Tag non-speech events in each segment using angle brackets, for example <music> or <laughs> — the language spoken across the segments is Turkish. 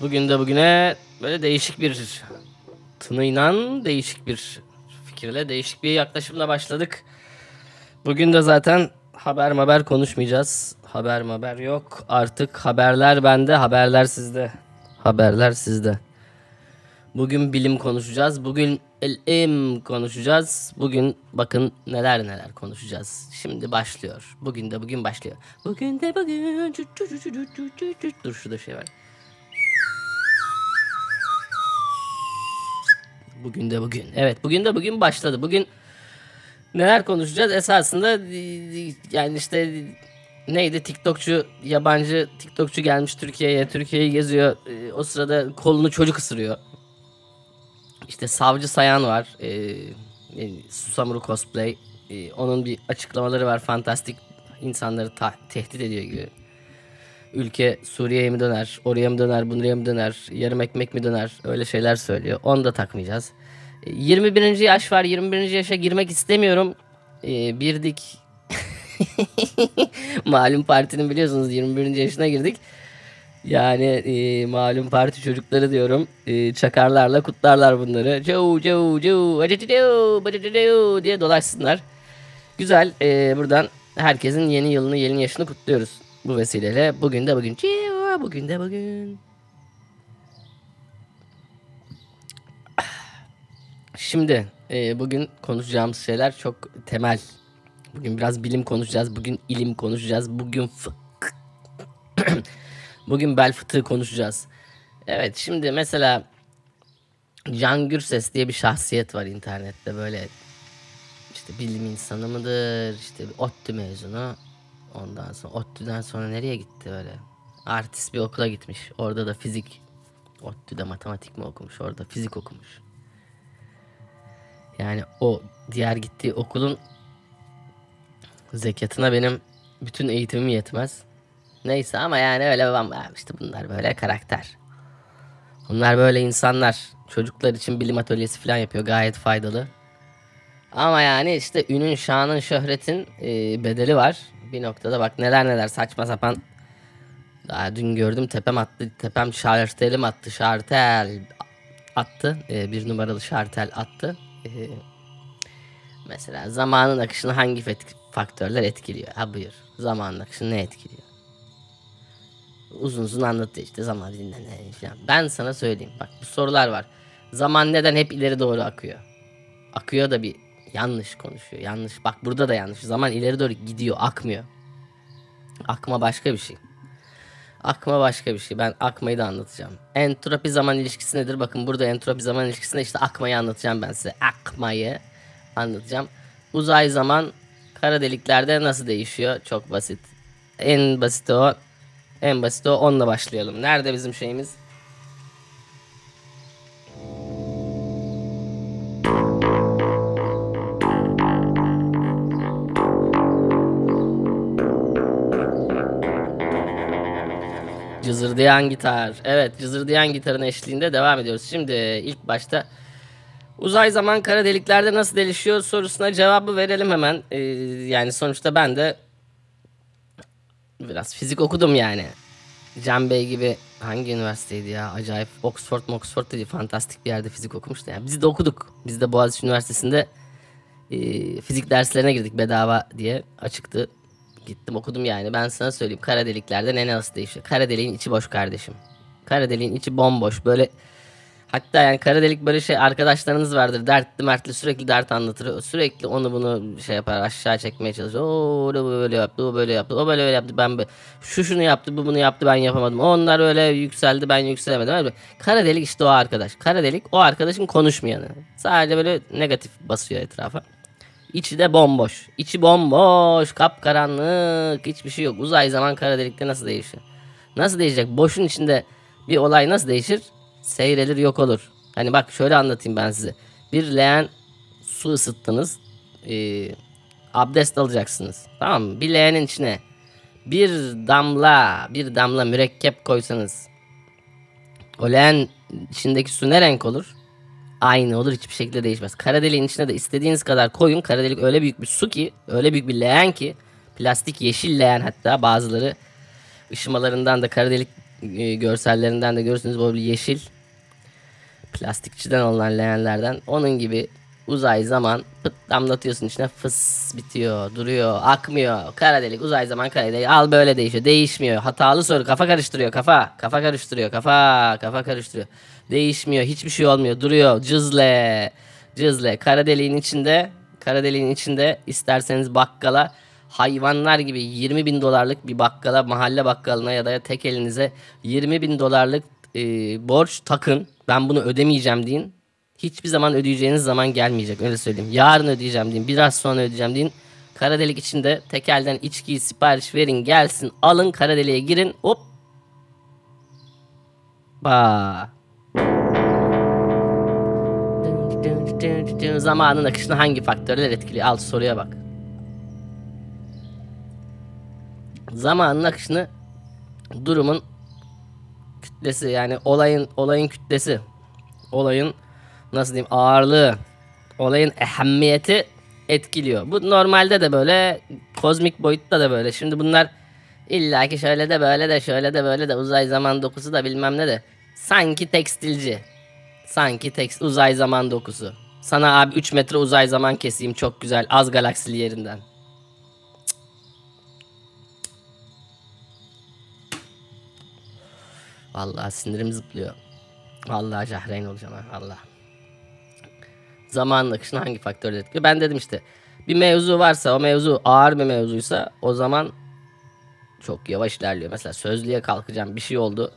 bugün de bugüne böyle değişik bir tınıyla değişik bir fikirle, değişik bir yaklaşımla başladık. Bugün de zaten haber haber konuşmayacağız. Haber haber yok. Artık haberler bende, haberler sizde. Haberler sizde. Bugün bilim konuşacağız. Bugün ilim konuşacağız. Bugün bakın neler neler konuşacağız. Şimdi başlıyor. Bugün de bugün başlıyor. Bugün de bugün. Dur şurada şey var. Bugün de bugün. Evet bugün de bugün başladı. Bugün neler konuşacağız? Esasında e, yani işte neydi TikTokçu yabancı TikTokçu gelmiş Türkiye'ye. Türkiye'yi geziyor. E, O sırada kolunu çocuk ısırıyor. İşte Savcı Sayan var. E, e, Susamuru Cosplay. E, onun bir açıklamaları var. Fantastik insanları ta- tehdit ediyor gibi. Ülke Suriye'ye mi döner, oraya mı döner, buraya mı döner, yarım ekmek mi döner öyle şeyler söylüyor. Onu da takmayacağız. E, 21. yaş var. 21. yaşa girmek istemiyorum. E, birdik. <laughs> malum partinin biliyorsunuz 21. yaşına girdik. Yani e, malum parti çocukları diyorum. E, çakarlarla kutlarlar bunları. Cau cau cau acıcıcau bacıcıcau diye dolaşsınlar. Güzel. e, buradan herkesin yeni yılını, yeni yaşını kutluyoruz bu vesileyle. Bugün de bugün. Bugün de bugün. Şimdi e, bugün konuşacağımız şeyler çok temel. Bugün biraz bilim konuşacağız. Bugün ilim konuşacağız. Bugün fık <clears throat> Bugün bel fıtığı konuşacağız. Evet şimdi mesela Can Gürses diye bir şahsiyet var internette böyle işte bilim insanı mıdır işte ODTÜ mezunu ondan sonra ODTÜ'den sonra nereye gitti böyle artist bir okula gitmiş orada da fizik ODTÜ'de matematik mi okumuş orada fizik okumuş yani o diğer gittiği okulun zekatına benim bütün eğitimim yetmez. Neyse ama yani öyle bam- işte bunlar böyle karakter. Bunlar böyle insanlar. Çocuklar için bilim atölyesi falan yapıyor gayet faydalı. Ama yani işte ünün, şanın, şöhretin bedeli var. Bir noktada bak neler neler saçma sapan. Daha dün gördüm tepem attı. Tepem şartelim attı. Şartel attı. E, bir numaralı şartel attı. E, Mesela zamanın akışını hangi faktörler etkiliyor? Ha buyur. Zamanın akışını ne etkiliyor? Uzun uzun anlatıyor işte zaman dinle ne falan. Ben sana söyleyeyim bak bu sorular var. Zaman neden hep ileri doğru akıyor? Akıyor da bir yanlış konuşuyor. Yanlış. Bak burada da yanlış. Zaman ileri doğru gidiyor, akmıyor. Akma başka bir şey. Akma başka bir şey. Ben akmayı da anlatacağım. Entropi zaman ilişkisi nedir? Bakın burada entropi zaman ilişkisinde işte akmayı anlatacağım ben size. Akmayı anlatacağım. Uzay zaman kara deliklerde nasıl değişiyor? Çok basit. En basit o. En basit o. Onunla başlayalım. Nerede bizim şeyimiz? Cızırdayan gitar. Evet, cızırdayan gitarın eşliğinde devam ediyoruz. Şimdi ilk başta uzay zaman kara deliklerde nasıl değişiyor sorusuna cevabı verelim hemen. Ee, yani sonuçta ben de biraz fizik okudum yani. Can Bey gibi hangi üniversiteydi ya? Acayip Oxford, Oxford dedi. Fantastik bir yerde fizik okumuştu. Yani biz de okuduk. Biz de Boğaziçi Üniversitesi'nde e, fizik derslerine girdik bedava diye açıktı. Gittim okudum yani. Ben sana söyleyeyim. Kara deliklerde ne nasıl değişiyor? Kara deliğin içi boş kardeşim. Kara deliğin içi bomboş. Böyle hatta yani kara delik böyle şey arkadaşlarınız vardır. Dertli mertli sürekli dert anlatır. Sürekli onu bunu şey yapar aşağı çekmeye çalışır. O da böyle yaptı, o böyle yaptı, o böyle öyle yaptı. Ben böyle, şu şunu yaptı, bu bunu yaptı ben yapamadım. Onlar öyle yükseldi ben yükselemedim. Öyle. Kara delik işte o arkadaş. Kara delik o arkadaşın konuşmayanı. Sadece böyle negatif basıyor etrafa. İçi de bomboş. İçi bomboş, kapkaranlık, hiçbir şey yok. Uzay zaman kara delikte nasıl değişir? Nasıl değişecek? Boşun içinde bir olay nasıl değişir? Seyrelir yok olur. Hani bak şöyle anlatayım ben size. Bir leğen su ısıttınız. Ee, abdest alacaksınız. Tamam mı? Bir leğenin içine bir damla, bir damla mürekkep koysanız o leğen içindeki su ne renk olur? Aynı olur hiçbir şekilde değişmez. Kara deliğin içine de istediğiniz kadar koyun. Kara delik öyle büyük bir su ki öyle büyük bir leğen ki plastik yeşil leğen hatta bazıları ışımalarından da kara delik e, görsellerinden de görürsünüz. Böyle yeşil plastikçiden olan leğenlerden. Onun gibi uzay zaman pıt damlatıyorsun içine fıs bitiyor duruyor akmıyor. Kara delik uzay zaman kara delik al böyle değişiyor. Değişmiyor. Hatalı soru kafa karıştırıyor kafa. Kafa karıştırıyor kafa. Kafa karıştırıyor değişmiyor hiçbir şey olmuyor duruyor cızle cızle kara deliğin içinde kara deliğin içinde isterseniz bakkala hayvanlar gibi 20 bin dolarlık bir bakkala mahalle bakkalına ya da tek elinize 20 bin dolarlık e, borç takın ben bunu ödemeyeceğim deyin hiçbir zaman ödeyeceğiniz zaman gelmeyecek öyle söyleyeyim. Yarın ödeyeceğim deyin biraz sonra ödeyeceğim deyin. Kara delik içinde tekelden içkiyi sipariş verin gelsin alın kara deliğe girin hop. Ba. Zamanın akışını hangi faktörler etkiliyor? Al soruya bak. Zamanın akışını durumun kütlesi yani olayın olayın kütlesi olayın nasıl diyeyim ağırlığı olayın ehemmiyeti etkiliyor. Bu normalde de böyle kozmik boyutta da böyle. Şimdi bunlar illaki şöyle de böyle de şöyle de böyle de uzay zaman dokusu da bilmem ne de sanki tekstilci. Sanki tekst uzay zaman dokusu. Sana abi 3 metre uzay zaman keseyim çok güzel az galaksili yerinden. Vallahi sinirim zıplıyor. Vallahi cahreyn olacağım ha. Allah. Zamanın akışını hangi faktörler etkiliyor? Ben dedim işte bir mevzu varsa o mevzu ağır bir mevzuysa o zaman çok yavaş ilerliyor. Mesela sözlüğe kalkacağım bir şey oldu.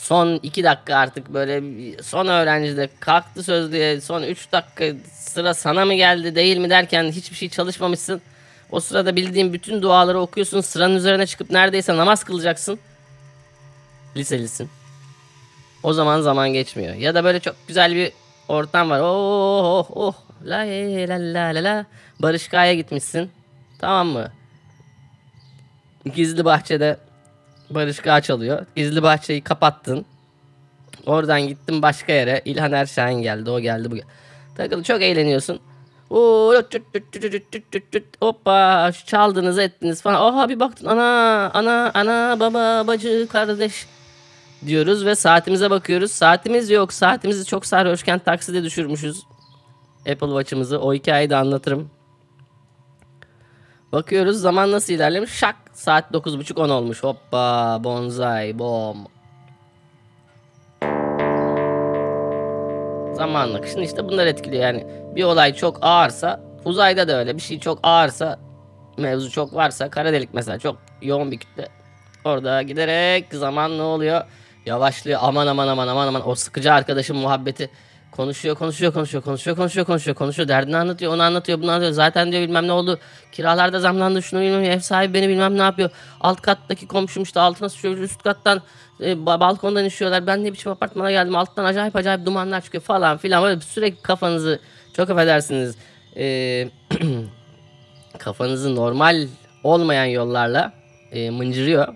Son iki dakika artık böyle son öğrencide kalktı sözlüğe son üç dakika sıra sana mı geldi değil mi derken hiçbir şey çalışmamışsın. O sırada bildiğin bütün duaları okuyorsun sıranın üzerine çıkıp neredeyse namaz kılacaksın. Liselisin. O zaman zaman geçmiyor. Ya da böyle çok güzel bir ortam var. Oh oh oh. La la la la la. Barış Kaya gitmişsin. Tamam mı? Gizli bahçede Barış Kaya çalıyor. Gizli bahçeyi kapattın. Oradan gittin başka yere. İlhan Erşahin geldi. O geldi bu geldi. Takılı çok eğleniyorsun. Oo, tüt tüt tüt tüt tüt tüt tüt. Hoppa çaldınız ettiniz falan. Oha bir baktın ana ana ana baba bacı kardeş diyoruz ve saatimize bakıyoruz. Saatimiz yok. Saatimizi çok sarhoşken takside düşürmüşüz. Apple Watch'ımızı. O hikayeyi de anlatırım. Bakıyoruz zaman nasıl ilerlemiş. Şak saat 9.30-10 olmuş. Hoppa bonsai bom. Zamanın akışını işte bunlar etkiliyor. Yani bir olay çok ağırsa uzayda da öyle bir şey çok ağırsa mevzu çok varsa kara delik mesela çok yoğun bir kütle. Orada giderek zaman ne oluyor? Yavaşlıyor. Aman aman aman aman aman. O sıkıcı arkadaşın muhabbeti. Konuşuyor, konuşuyor, konuşuyor, konuşuyor, konuşuyor, konuşuyor, konuşuyor. Derdini anlatıyor, onu anlatıyor, bunu anlatıyor. Zaten diyor bilmem ne oldu. Kiralarda zamlandı, şunu bilmem ev sahibi beni bilmem ne yapıyor. Alt kattaki komşum işte altına sıçıyor, üst kattan e, ba- balkondan işiyorlar. Ben ne biçim apartmana geldim. Alttan acayip acayip dumanlar çıkıyor falan filan. Böyle sürekli kafanızı çok affedersiniz. E, <clears throat> kafanızı normal olmayan yollarla e, mıncırıyor.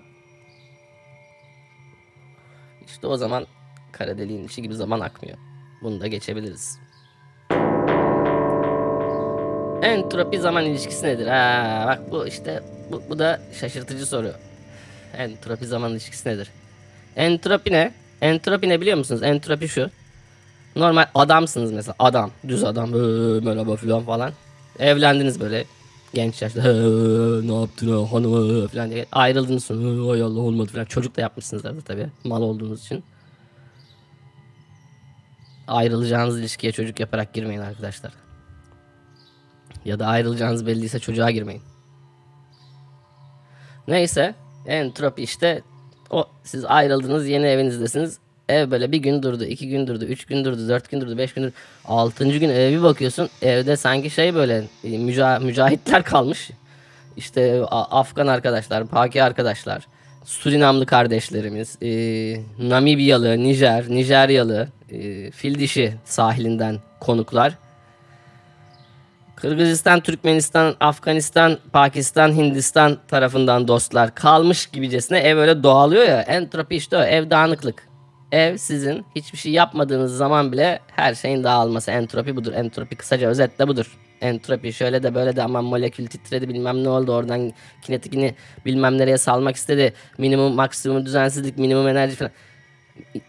İşte o zaman kara deliğin içi gibi zaman akmıyor. Bunu da geçebiliriz. Entropi zaman ilişkisi nedir? Ha, bak bu işte bu, bu da şaşırtıcı soru. Entropi zaman ilişkisi nedir? Entropi ne? Entropi ne biliyor musunuz? Entropi şu. Normal adamsınız mesela adam. Düz adam. Ee, merhaba falan falan. Evlendiniz böyle genç yaşta. "Ee, ne yaptın ha, hanım falan diye. Ayrıldınız. "Ee, Ay Allah olmadı falan. Çocuk da yapmışsınız arada tabii. Mal olduğunuz için. Ayrılacağınız ilişkiye çocuk yaparak girmeyin arkadaşlar. Ya da ayrılacağınız belliyse çocuğa girmeyin. Neyse entropi işte o siz ayrıldınız yeni evinizdesiniz. Ev böyle bir gün durdu, iki gün durdu, üç gün durdu, dört gün durdu, beş gün durdu. Altıncı gün eve bir bakıyorsun evde sanki şey böyle müca- mücahitler kalmış. İşte Afgan arkadaşlar, Paki arkadaşlar, Surinamlı kardeşlerimiz, e, Namibyalı, Nijer, Nijeryalı, e, fil dişi sahilinden konuklar. Kırgızistan, Türkmenistan, Afganistan, Pakistan, Hindistan tarafından dostlar kalmış gibicesine ev öyle doğalıyor ya. Entropi işte o ev dağınıklık. Ev sizin hiçbir şey yapmadığınız zaman bile her şeyin dağılması. Entropi budur. Entropi kısaca özetle budur. Entropi şöyle de böyle de aman molekül titredi bilmem ne oldu oradan kinetikini bilmem nereye salmak istedi. Minimum maksimum düzensizlik minimum enerji falan.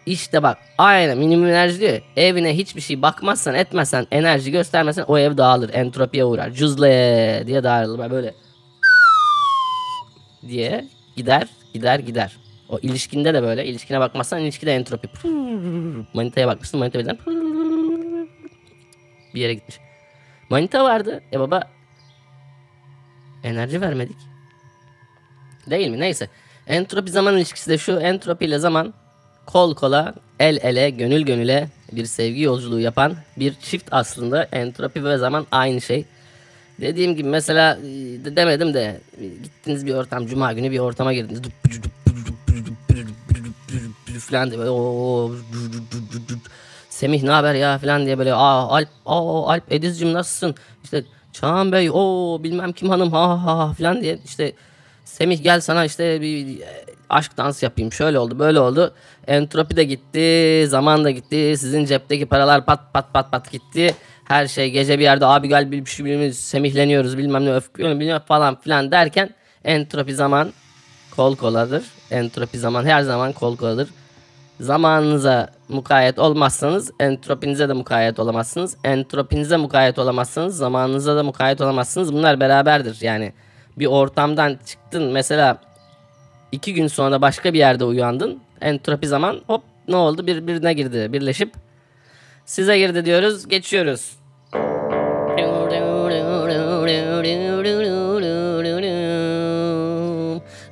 İşte bak aynen minimum enerji diyor. Evine hiçbir şey bakmazsan etmezsen enerji göstermezsen o ev dağılır. Entropiye uğrar. Cüzle diye dağılır. Böyle diye gider gider gider. O ilişkinde de böyle. ilişkine bakmazsan ilişkide entropi. Manitaya bakmışsın manita birden bir yere gitmiş. Manita vardı. E baba enerji vermedik. Değil mi? Neyse. Entropi zaman ilişkisi de şu. Entropi ile zaman kol kola, el ele, gönül gönüle bir sevgi yolculuğu yapan bir çift aslında. Entropi ve zaman aynı şey. Dediğim gibi mesela e, de demedim de e, gittiniz bir ortam cuma günü bir ortama girdiniz. falan diye böyle "Oo, Semih ne haber ya falan diye böyle aa Alp aa Alp Ediz'cim nasılsın? İşte Çağan Bey o bilmem kim hanım ha ha falan diye işte Semih gel sana işte bir e, aşk dansı yapayım. Şöyle oldu böyle oldu. Entropi de gitti. Zaman da gitti. Sizin cepteki paralar pat pat pat pat gitti. Her şey gece bir yerde abi gel bir şey bilmem semihleniyoruz bilmem ne öfkeliyoruz bilmem falan filan derken entropi zaman kol koladır. Entropi zaman her zaman kol koladır. Zamanınıza mukayyet olmazsanız entropinize de mukayyet olamazsınız. Entropinize mukayyet olamazsınız. Zamanınıza da mukayyet olamazsınız. Bunlar beraberdir. Yani bir ortamdan çıktın mesela iki gün sonra başka bir yerde uyandın. Entropi zaman hop ne oldu birbirine girdi birleşip size girdi diyoruz geçiyoruz.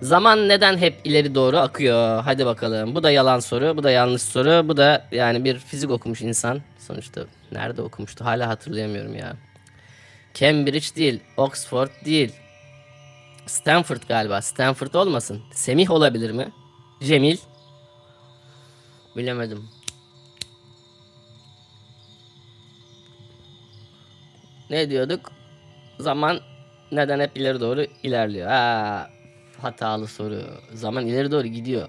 Zaman neden hep ileri doğru akıyor? Hadi bakalım. Bu da yalan soru, bu da yanlış soru. Bu da yani bir fizik okumuş insan. Sonuçta nerede okumuştu? Hala hatırlayamıyorum ya. Cambridge değil, Oxford değil. Stanford galiba. Stanford olmasın. Semih olabilir mi? Cemil. Bilemedim. Ne diyorduk? Zaman neden hep ileri doğru ilerliyor? Ha, hatalı soru. Zaman ileri doğru gidiyor.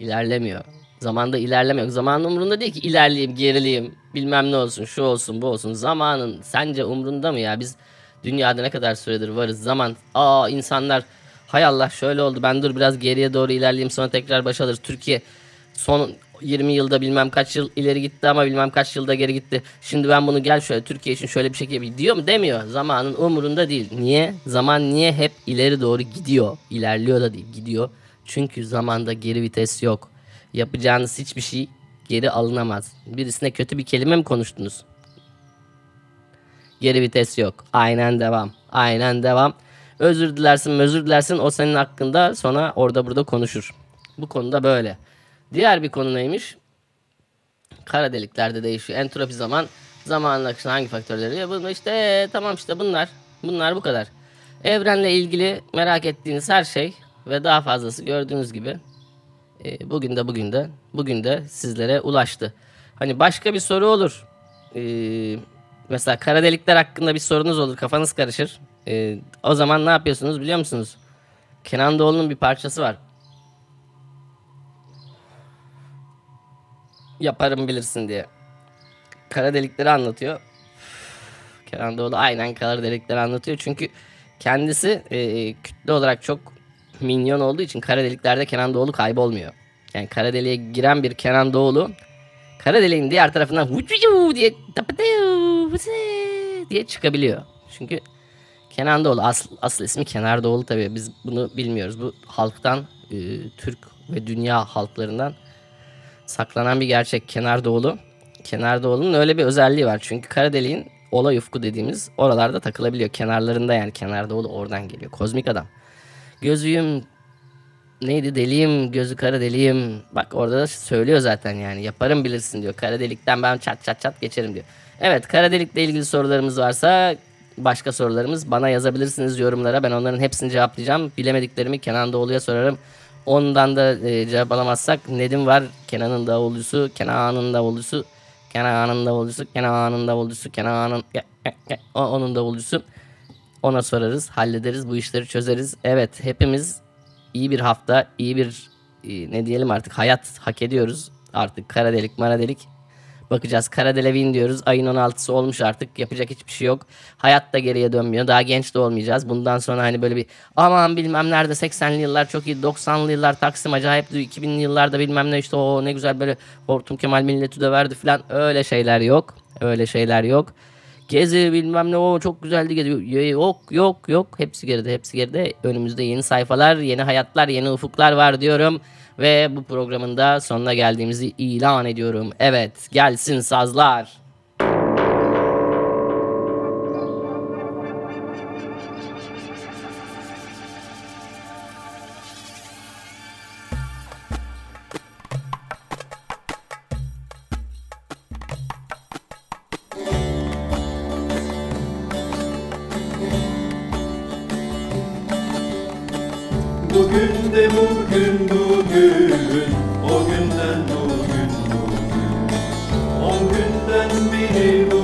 İlerlemiyor. Zamanda ilerlemiyor. Zamanın umrunda değil ki ilerleyeyim, gerileyim, bilmem ne olsun, şu olsun, bu olsun. Zamanın sence umrunda mı ya? Biz dünyada ne kadar süredir varız? Zaman, aa insanlar hay Allah şöyle oldu ben dur biraz geriye doğru ilerleyeyim sonra tekrar baş alırız. Türkiye son 20 yılda bilmem kaç yıl ileri gitti ama bilmem kaç yılda geri gitti. Şimdi ben bunu gel şöyle Türkiye için şöyle bir şey yapayım diyor mu? Demiyor. Zamanın umurunda değil. Niye? Zaman niye hep ileri doğru gidiyor? İlerliyor da değil, gidiyor. Çünkü zamanda geri vites yok. Yapacağınız hiçbir şey geri alınamaz. Birisine kötü bir kelime mi konuştunuz? Geri vites yok. Aynen devam. Aynen devam. Özür dilersin, özür dilersin. O senin hakkında sonra orada burada konuşur. Bu konuda böyle. Diğer bir konu neymiş? Kara deliklerde değişiyor. Entropi zaman zamanın akışına hangi faktörleri? Ya bunu işte tamam işte bunlar. Bunlar bu kadar. Evrenle ilgili merak ettiğiniz her şey ve daha fazlası gördüğünüz gibi e, bugün de bugün de bugün de sizlere ulaştı. Hani başka bir soru olur. E, mesela kara delikler hakkında bir sorunuz olur. Kafanız karışır. E, o zaman ne yapıyorsunuz biliyor musunuz? Kenan Doğulu'nun bir parçası var. Yaparım bilirsin diye. Kara delikleri anlatıyor. Kenan Doğulu aynen kara delikleri anlatıyor. Çünkü kendisi e, kütle olarak çok minyon olduğu için kara deliklerde Kenan Doğulu kaybolmuyor. Yani kara deliğe giren bir Kenan Doğulu kara deliğin diğer tarafından diye diye çıkabiliyor. Çünkü Kenan Doğulu asıl, asıl ismi Kenar Doğulu tabii biz bunu bilmiyoruz. Bu halktan e, Türk ve dünya halklarından saklanan bir gerçek Kenar Doğulu. Kenar Doğulu'nun öyle bir özelliği var. Çünkü kara deliğin olay ufku dediğimiz oralarda takılabiliyor. Kenarlarında yani Kenar Doğulu oradan geliyor. Kozmik adam. Gözüyüm neydi deliyim gözü kara deliyim. Bak orada da söylüyor zaten yani yaparım bilirsin diyor. Kara delikten ben çat çat çat geçerim diyor. Evet kara delikle ilgili sorularımız varsa başka sorularımız bana yazabilirsiniz yorumlara. Ben onların hepsini cevaplayacağım. Bilemediklerimi Kenan Doğulu'ya sorarım. Ondan da e, cevap alamazsak Nedim var. Kenan'ın davulcusu, Kenan'ın davulcusu, Kenan'ın davulcusu, Kenan'ın davulcusu, Kenan'ın onun davulcusu. Ona sorarız, hallederiz, bu işleri çözeriz. Evet, hepimiz iyi bir hafta, iyi bir e, ne diyelim artık hayat hak ediyoruz. Artık kara delik mara delik. Bakacağız kara delevin diyoruz. Ayın 16'sı olmuş artık. Yapacak hiçbir şey yok. Hayat da geriye dönmüyor. Daha genç de olmayacağız. Bundan sonra hani böyle bir aman bilmem nerede 80'li yıllar çok iyi. 90'lı yıllar Taksim acayip 2000'li yıllarda bilmem ne işte o ne güzel böyle Hortum Kemal milleti döverdi falan. Öyle şeyler yok. Öyle şeyler yok. Gezi bilmem ne o çok güzeldi gezi. Yok yok yok. Hepsi geride hepsi geride. Önümüzde yeni sayfalar, yeni hayatlar, yeni ufuklar var diyorum. Ve bu programın da sonuna geldiğimizi ilan ediyorum. Evet gelsin sazlar. than be able.